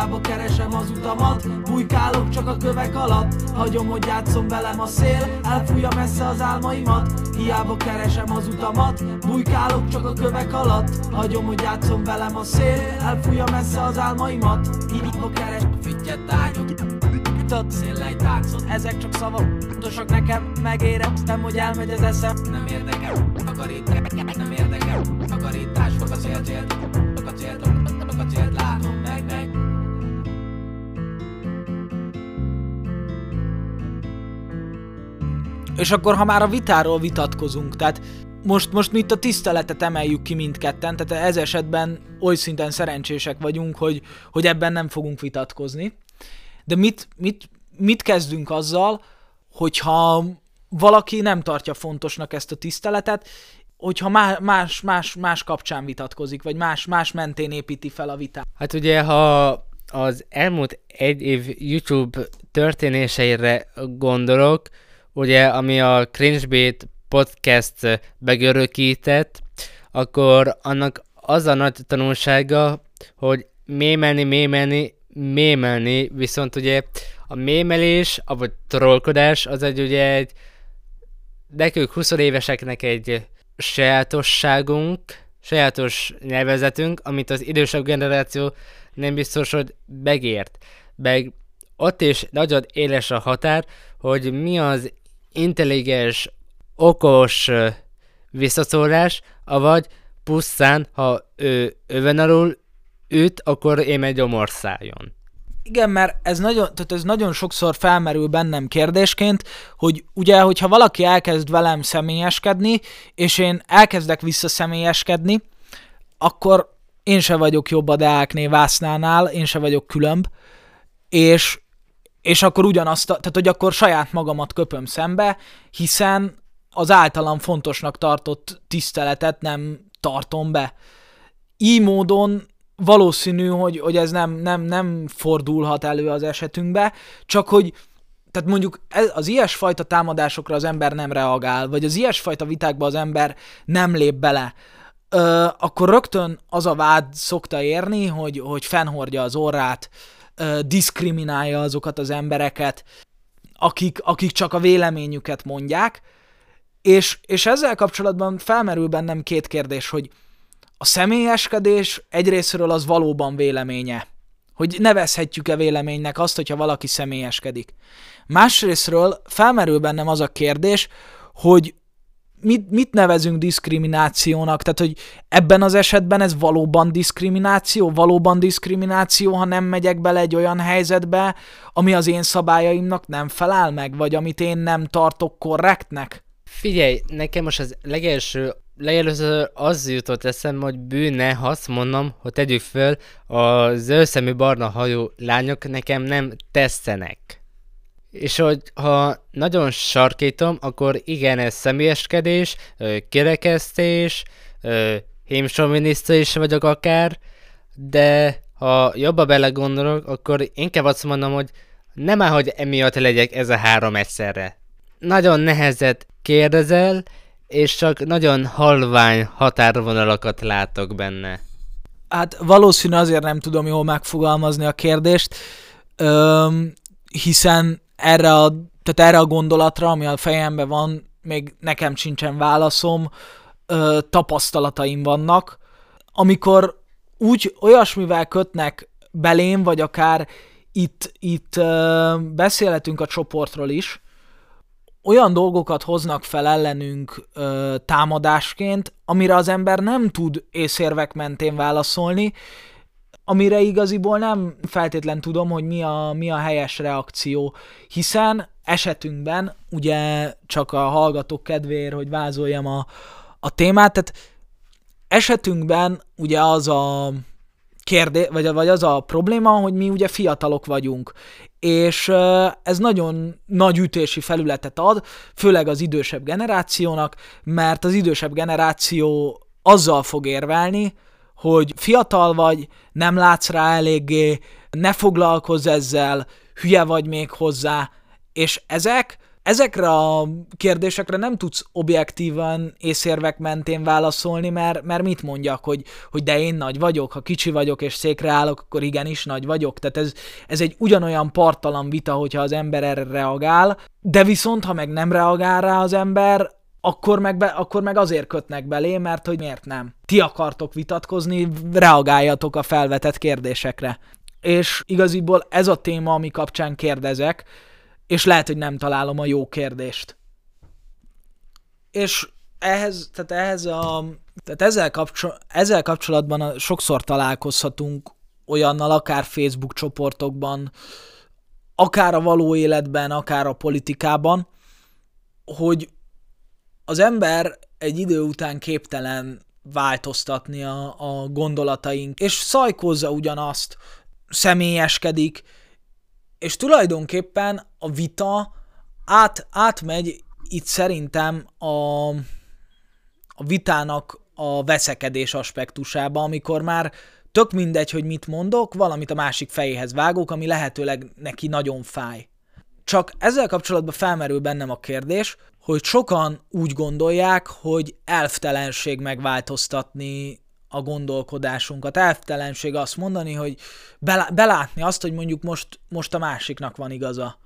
Hiába keresem az utamat Bujkálok csak a kövek alatt. Hagyom, hogy játszom velem a szél Elfújja messze az álmaimat. Hiába keresem az utamat Bujkálok csak a kövek alatt. Hagyom, hogy játszom velem a szél Elfújja messze az álmaimat. Hiába keres fittyet tányok Tudod, széllej táncot, ezek csak szavak Fontosak nekem, megéreztem, hogy elmegy az eszem. Nem érdekel, takarít, nem érdekel Takarítás, fog a cél, És akkor, ha már a vitáról vitatkozunk, tehát most, most mi itt a tiszteletet emeljük ki mindketten, tehát ez esetben oly szinten szerencsések vagyunk, hogy, hogy ebben nem fogunk vitatkozni. De mit, mit, mit kezdünk azzal, hogyha valaki nem tartja fontosnak ezt a tiszteletet, hogyha más, más, más kapcsán vitatkozik, vagy más, más mentén építi fel a vitát. Hát ugye, ha az elmúlt egy év YouTube történéseire gondolok, ugye, ami a Cringebait podcast begörökített, akkor annak az a nagy tanulsága, hogy mémelni, mémelni, mémelni, viszont ugye a mémelés, vagy trollkodás, az egy ugye egy nekünk 20 éveseknek egy sajátosságunk, sajátos nyelvezetünk, amit az idősebb generáció nem biztos, hogy megért. Meg ott is nagyon éles a határ, hogy mi az intelligens, okos visszaszólás, avagy pusztán, ha ő öven alul üt, akkor én egy gyomorszájon. Igen, mert ez nagyon, tehát ez nagyon sokszor felmerül bennem kérdésként, hogy ugye, hogyha valaki elkezd velem személyeskedni, és én elkezdek visszaszemélyeskedni, akkor én se vagyok jobb a Deákné Vásznánál, én se vagyok különb, és, és akkor ugyanazt, tehát hogy akkor saját magamat köpöm szembe, hiszen az általam fontosnak tartott tiszteletet nem tartom be. Így módon valószínű, hogy, hogy ez nem, nem, nem fordulhat elő az esetünkbe, csak hogy tehát mondjuk ez, az ilyesfajta támadásokra az ember nem reagál, vagy az ilyesfajta vitákba az ember nem lép bele, ö, akkor rögtön az a vád szokta érni, hogy, hogy fennhordja az orrát, diszkriminálja azokat az embereket, akik, akik csak a véleményüket mondják, és, és ezzel kapcsolatban felmerül bennem két kérdés, hogy a személyeskedés egyrésztről az valóban véleménye. Hogy nevezhetjük-e véleménynek azt, hogyha valaki személyeskedik. Másrésztről felmerül bennem az a kérdés, hogy mit, mit nevezünk diszkriminációnak? Tehát, hogy ebben az esetben ez valóban diszkrimináció? Valóban diszkrimináció, ha nem megyek bele egy olyan helyzetbe, ami az én szabályaimnak nem felel meg, vagy amit én nem tartok korrektnek? Figyelj, nekem most az legelső legelőször az jutott eszembe, hogy bűne, ha azt mondom, hogy tegyük föl, a zöldszemű barna hajú lányok nekem nem tesztenek. És hogy ha nagyon sarkítom, akkor igen, ez személyeskedés, kirekesztés, hémsominiszta is vagyok akár, de ha jobban belegondolok, akkor inkább azt mondom, hogy nem áll, hogy emiatt legyek ez a három egyszerre. Nagyon nehezet kérdezel, és csak nagyon halvány határvonalakat látok benne. Hát valószínű azért nem tudom jól megfogalmazni a kérdést, öm, hiszen erre a, tehát erre a gondolatra, ami a fejemben van, még nekem sincsen válaszom, ö, tapasztalataim vannak, amikor úgy olyasmivel kötnek belém, vagy akár itt, itt ö, beszélhetünk a csoportról is, olyan dolgokat hoznak fel ellenünk ö, támadásként, amire az ember nem tud észérvek mentén válaszolni, amire igaziból nem feltétlen tudom, hogy mi a, mi a helyes reakció, hiszen esetünkben, ugye csak a hallgatók kedvéért, hogy vázoljam a, a témát, tehát esetünkben ugye az a kérdé, vagy, vagy az a probléma, hogy mi ugye fiatalok vagyunk, és ez nagyon nagy ütési felületet ad, főleg az idősebb generációnak, mert az idősebb generáció azzal fog érvelni, hogy fiatal vagy, nem látsz rá eléggé, ne foglalkozz ezzel, hülye vagy még hozzá, és ezek ezekre a kérdésekre nem tudsz objektívan észérvek mentén válaszolni, mert, mert mit mondjak, hogy, hogy de én nagy vagyok, ha kicsi vagyok és székre állok, akkor igenis nagy vagyok. Tehát ez, ez egy ugyanolyan partalan vita, hogyha az ember erre reagál, de viszont, ha meg nem reagál rá az ember, akkor meg, be, akkor meg azért kötnek belé, mert hogy miért nem. Ti akartok vitatkozni, reagáljatok a felvetett kérdésekre. És igaziból ez a téma, ami kapcsán kérdezek, és lehet, hogy nem találom a jó kérdést. És ehhez, tehát ehhez a, tehát ezzel, kapcsol, ezzel kapcsolatban sokszor találkozhatunk olyannal, akár Facebook csoportokban, akár a való életben, akár a politikában, hogy az ember egy idő után képtelen változtatni a, a gondolataink, és szajkozza ugyanazt, személyeskedik, és tulajdonképpen a vita át, átmegy itt szerintem a, a vitának a veszekedés aspektusába, amikor már tök mindegy, hogy mit mondok, valamit a másik fejéhez vágok, ami lehetőleg neki nagyon fáj. Csak ezzel kapcsolatban felmerül bennem a kérdés, hogy sokan úgy gondolják, hogy elftelenség megváltoztatni a gondolkodásunkat. Elftelenség azt mondani, hogy belátni azt, hogy mondjuk most, most a másiknak van igaza.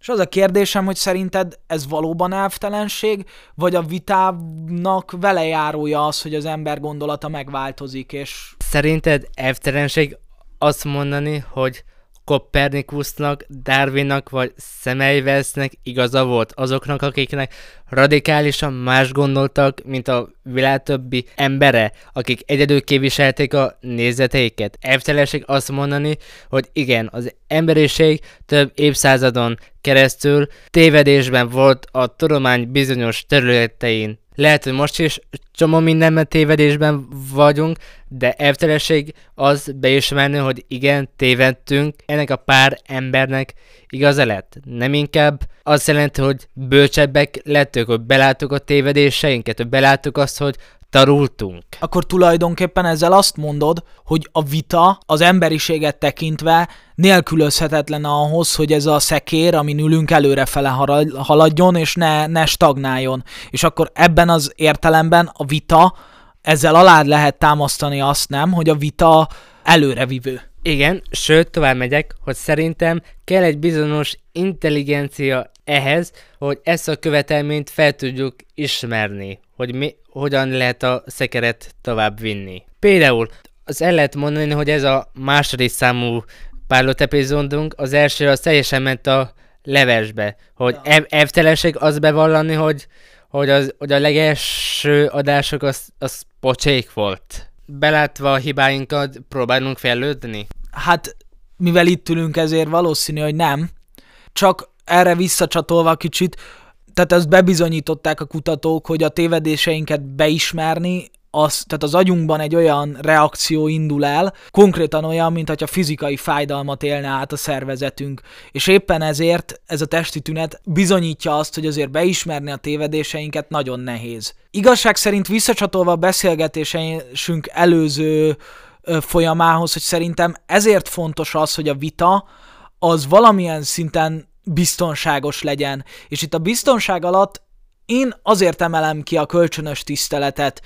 És az a kérdésem, hogy szerinted ez valóban elvtelenség, vagy a vitának velejárója az, hogy az ember gondolata megváltozik, és... Szerinted elvtelenség azt mondani, hogy Kopernikusnak, Darwinnak vagy Semmelweisnek igaza volt azoknak, akiknek radikálisan más gondoltak, mint a világ többi embere, akik egyedül képviselték a nézeteiket. Elvtelenség azt mondani, hogy igen, az emberiség több évszázadon keresztül tévedésben volt a tudomány bizonyos területein. Lehet, hogy most is csomó mindenben tévedésben vagyunk, de elvtelenség az beismerni, hogy igen, tévedtünk, ennek a pár embernek igaza lett. Nem inkább azt jelenti, hogy bölcsebbek lettünk, hogy beláttuk a tévedéseinket, hogy beláttuk azt, hogy tarultunk. Akkor tulajdonképpen ezzel azt mondod, hogy a vita az emberiséget tekintve nélkülözhetetlen ahhoz, hogy ez a szekér, amin ülünk, előrefele haladjon, és ne, ne stagnáljon. És akkor ebben az értelemben a vita, ezzel alá lehet támasztani azt nem, hogy a vita előrevivő. Igen, sőt, tovább megyek, hogy szerintem kell egy bizonyos intelligencia ehhez, hogy ezt a követelményt fel tudjuk ismerni, hogy mi, hogyan lehet a szekeret tovább vinni. Például az el lehet mondani, hogy ez a második számú pilot epizódunk, az első az teljesen ment a levesbe, hogy ja. evtelenség az bevallani, hogy, hogy, az, hogy a legelső adások az, az pocsék volt. Belátva a hibáinkat próbálunk fejlődni? Hát, mivel itt ülünk, ezért valószínű, hogy nem. Csak erre visszacsatolva kicsit, tehát ezt bebizonyították a kutatók, hogy a tévedéseinket beismerni, az, tehát az agyunkban egy olyan reakció indul el, konkrétan olyan, mint hogyha fizikai fájdalmat élne át a szervezetünk. És éppen ezért ez a testi tünet bizonyítja azt, hogy azért beismerni a tévedéseinket nagyon nehéz. Igazság szerint visszacsatolva a beszélgetésünk előző folyamához, hogy szerintem ezért fontos az, hogy a vita az valamilyen szinten biztonságos legyen. És itt a biztonság alatt én azért emelem ki a kölcsönös tiszteletet,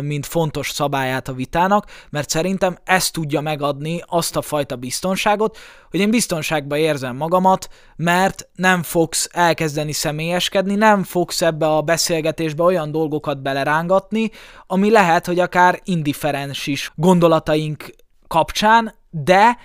mint fontos szabályát a vitának, mert szerintem ez tudja megadni azt a fajta biztonságot, hogy én biztonságban érzem magamat, mert nem fogsz elkezdeni személyeskedni, nem fogsz ebbe a beszélgetésbe olyan dolgokat belerángatni, ami lehet, hogy akár indiferens is gondolataink kapcsán, de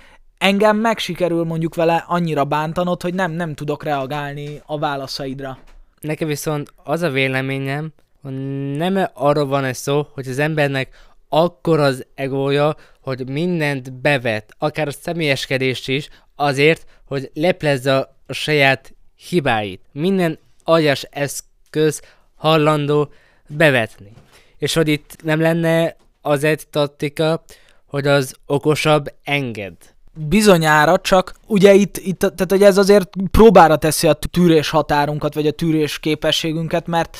engem meg sikerül mondjuk vele annyira bántanod, hogy nem, nem tudok reagálni a válaszaidra. Nekem viszont az a véleményem, hogy nem arról van ez szó, hogy az embernek akkor az egója, hogy mindent bevet, akár a személyeskedést is, azért, hogy leplezze a saját hibáit. Minden agyas eszköz hallandó bevetni. És hogy itt nem lenne az egy taktika, hogy az okosabb enged bizonyára, csak ugye itt, itt tehát hogy ez azért próbára teszi a tűrés határunkat, vagy a tűrés képességünket, mert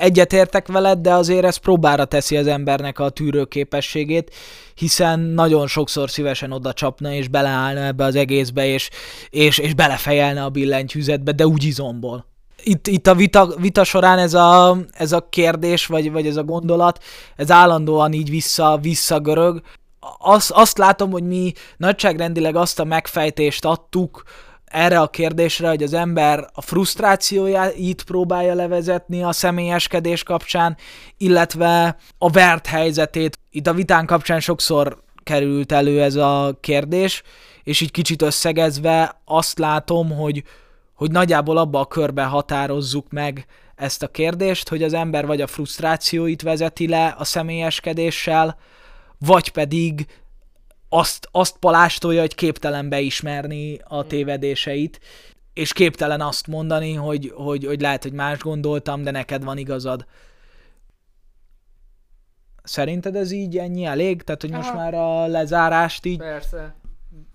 egyetértek veled, de azért ez próbára teszi az embernek a tűrőképességét, hiszen nagyon sokszor szívesen oda csapna, és beleállna ebbe az egészbe, és, és, és belefejelne a billentyűzetbe, de úgy izomból. Itt, itt a vita, vita során ez a, ez a kérdés, vagy, vagy ez a gondolat, ez állandóan így vissza, visszagörög. Azt, azt látom, hogy mi nagyságrendileg azt a megfejtést adtuk, erre a kérdésre, hogy az ember a frusztrációját próbálja levezetni a személyeskedés kapcsán, illetve a vert helyzetét. Itt a vitán kapcsán sokszor került elő ez a kérdés, és így kicsit összegezve azt látom, hogy, hogy nagyjából abba a körbe határozzuk meg ezt a kérdést, hogy az ember vagy a frusztrációit vezeti le a személyeskedéssel, vagy pedig azt, azt palástolja, hogy képtelen beismerni a hmm. tévedéseit, és képtelen azt mondani, hogy, hogy, hogy lehet, hogy más gondoltam, de neked van igazad. Szerinted ez így ennyi elég? Tehát, hogy Aha. most már a lezárást így... Persze.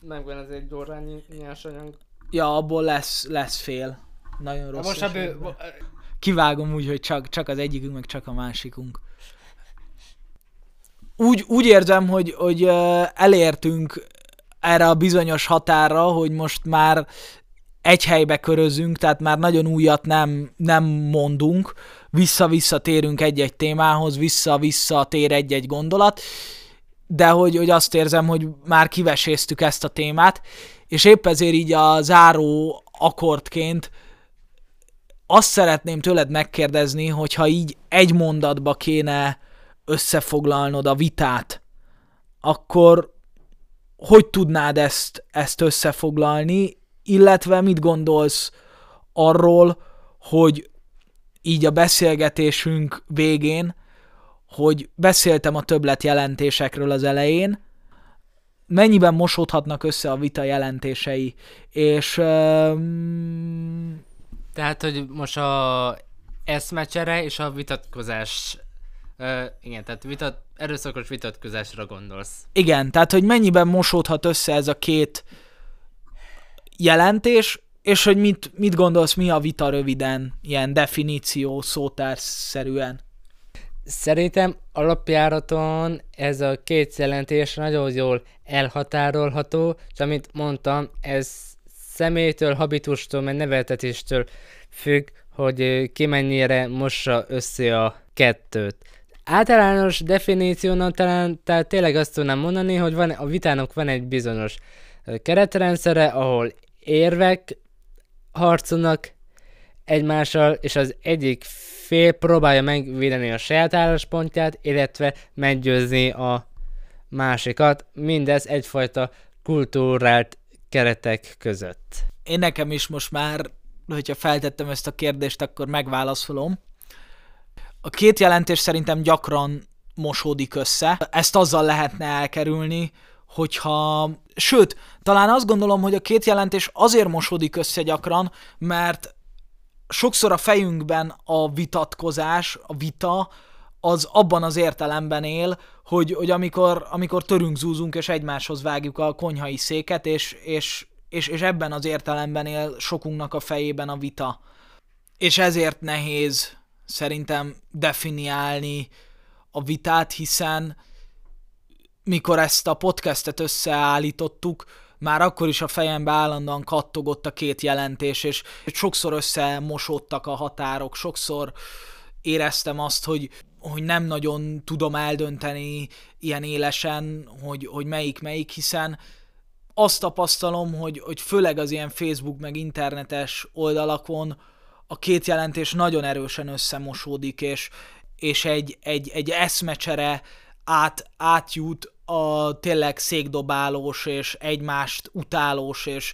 Megvan az egy gyórányi nyersanyag. Ja, abból lesz, lesz fél. Nagyon rossz. most ebből... Kivágom úgy, hogy csak, csak az egyikünk, meg csak a másikunk úgy, úgy érzem, hogy, hogy elértünk erre a bizonyos határa, hogy most már egy helybe körözünk, tehát már nagyon újat nem, nem mondunk, vissza-vissza térünk egy-egy témához, vissza-vissza tér egy-egy gondolat, de hogy, hogy azt érzem, hogy már kiveséztük ezt a témát, és épp ezért így a záró akkordként azt szeretném tőled megkérdezni, hogyha így egy mondatba kéne összefoglalnod a vitát, akkor hogy tudnád ezt, ezt összefoglalni, illetve mit gondolsz arról, hogy így a beszélgetésünk végén, hogy beszéltem a többlet jelentésekről az elején, mennyiben mosódhatnak össze a vita jelentései, és... Um... Tehát, hogy most a eszmecsere és a vitatkozás Uh, igen, tehát vitat, erőszakos vitatkozásra gondolsz. Igen, tehát hogy mennyiben mosódhat össze ez a két jelentés, és hogy mit, mit gondolsz, mi a vita röviden, ilyen definíció, szótárszerűen? Szerintem alapjáraton ez a két jelentés nagyon jól elhatárolható, és amit mondtam, ez személytől, habitustól, meg neveltetéstől függ, hogy ki mennyire mossa össze a kettőt. Általános definíciónak talán tehát tényleg azt tudnám mondani, hogy van, a vitának van egy bizonyos keretrendszere, ahol érvek harcolnak egymással, és az egyik fél próbálja megvédeni a saját álláspontját, illetve meggyőzni a másikat, mindez egyfajta kultúrált keretek között. Én nekem is most már, hogyha feltettem ezt a kérdést, akkor megválaszolom a két jelentés szerintem gyakran mosódik össze. Ezt azzal lehetne elkerülni, hogyha... Sőt, talán azt gondolom, hogy a két jelentés azért mosódik össze gyakran, mert sokszor a fejünkben a vitatkozás, a vita, az abban az értelemben él, hogy, hogy amikor, amikor törünk, zúzunk és egymáshoz vágjuk a konyhai széket, és, és, és, és ebben az értelemben él sokunknak a fejében a vita. És ezért nehéz szerintem definiálni a vitát, hiszen mikor ezt a podcastet összeállítottuk, már akkor is a fejembe állandóan kattogott a két jelentés, és sokszor összemosódtak a határok, sokszor éreztem azt, hogy, hogy nem nagyon tudom eldönteni ilyen élesen, hogy, hogy melyik melyik, hiszen azt tapasztalom, hogy, hogy főleg az ilyen Facebook meg internetes oldalakon a két jelentés nagyon erősen összemosódik, és, és egy, egy, egy eszmecsere át, átjut a tényleg székdobálós és egymást utálós és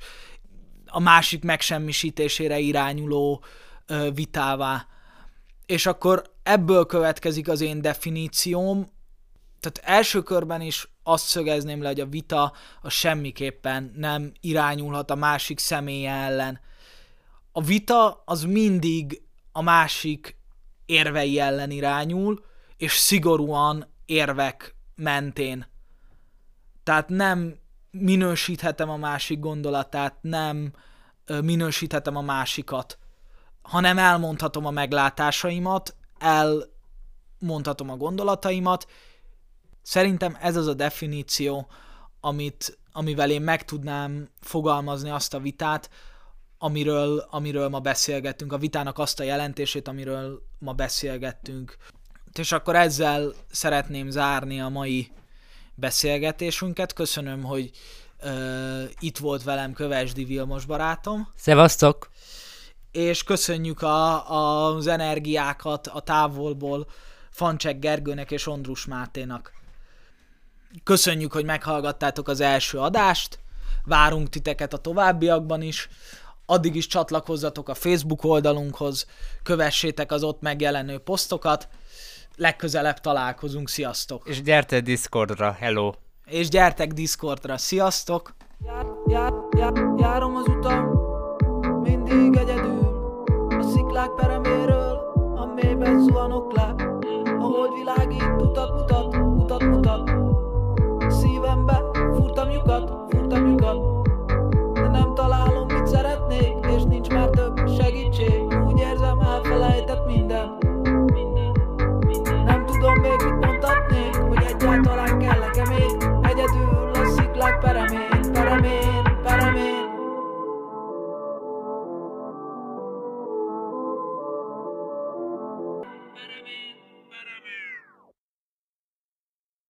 a másik megsemmisítésére irányuló ö, vitává. És akkor ebből következik az én definícióm, tehát első körben is azt szögezném le, hogy a vita a semmiképpen nem irányulhat a másik személye ellen a vita az mindig a másik érvei ellen irányul, és szigorúan érvek mentén. Tehát nem minősíthetem a másik gondolatát, nem minősíthetem a másikat, hanem elmondhatom a meglátásaimat, elmondhatom a gondolataimat. Szerintem ez az a definíció, amit, amivel én meg tudnám fogalmazni azt a vitát, amiről, amiről ma beszélgettünk, a vitának azt a jelentését, amiről ma beszélgettünk. És akkor ezzel szeretném zárni a mai beszélgetésünket. Köszönöm, hogy uh, itt volt velem Kövesdi Vilmos barátom. Szevasztok! És köszönjük a, az energiákat a távolból Fancsek Gergőnek és Ondrus Máténak. Köszönjük, hogy meghallgattátok az első adást, várunk titeket a továbbiakban is, addig is csatlakozzatok a Facebook oldalunkhoz, kövessétek az ott megjelenő posztokat, legközelebb találkozunk, sziasztok! És gyertek Discordra, hello! És gyertek Discordra, sziasztok! Jár, jár, jár, járom az utam, mindig egyedül, a sziklák pereméről, a mélyben zuhanok le, a hold világít, utat mutat,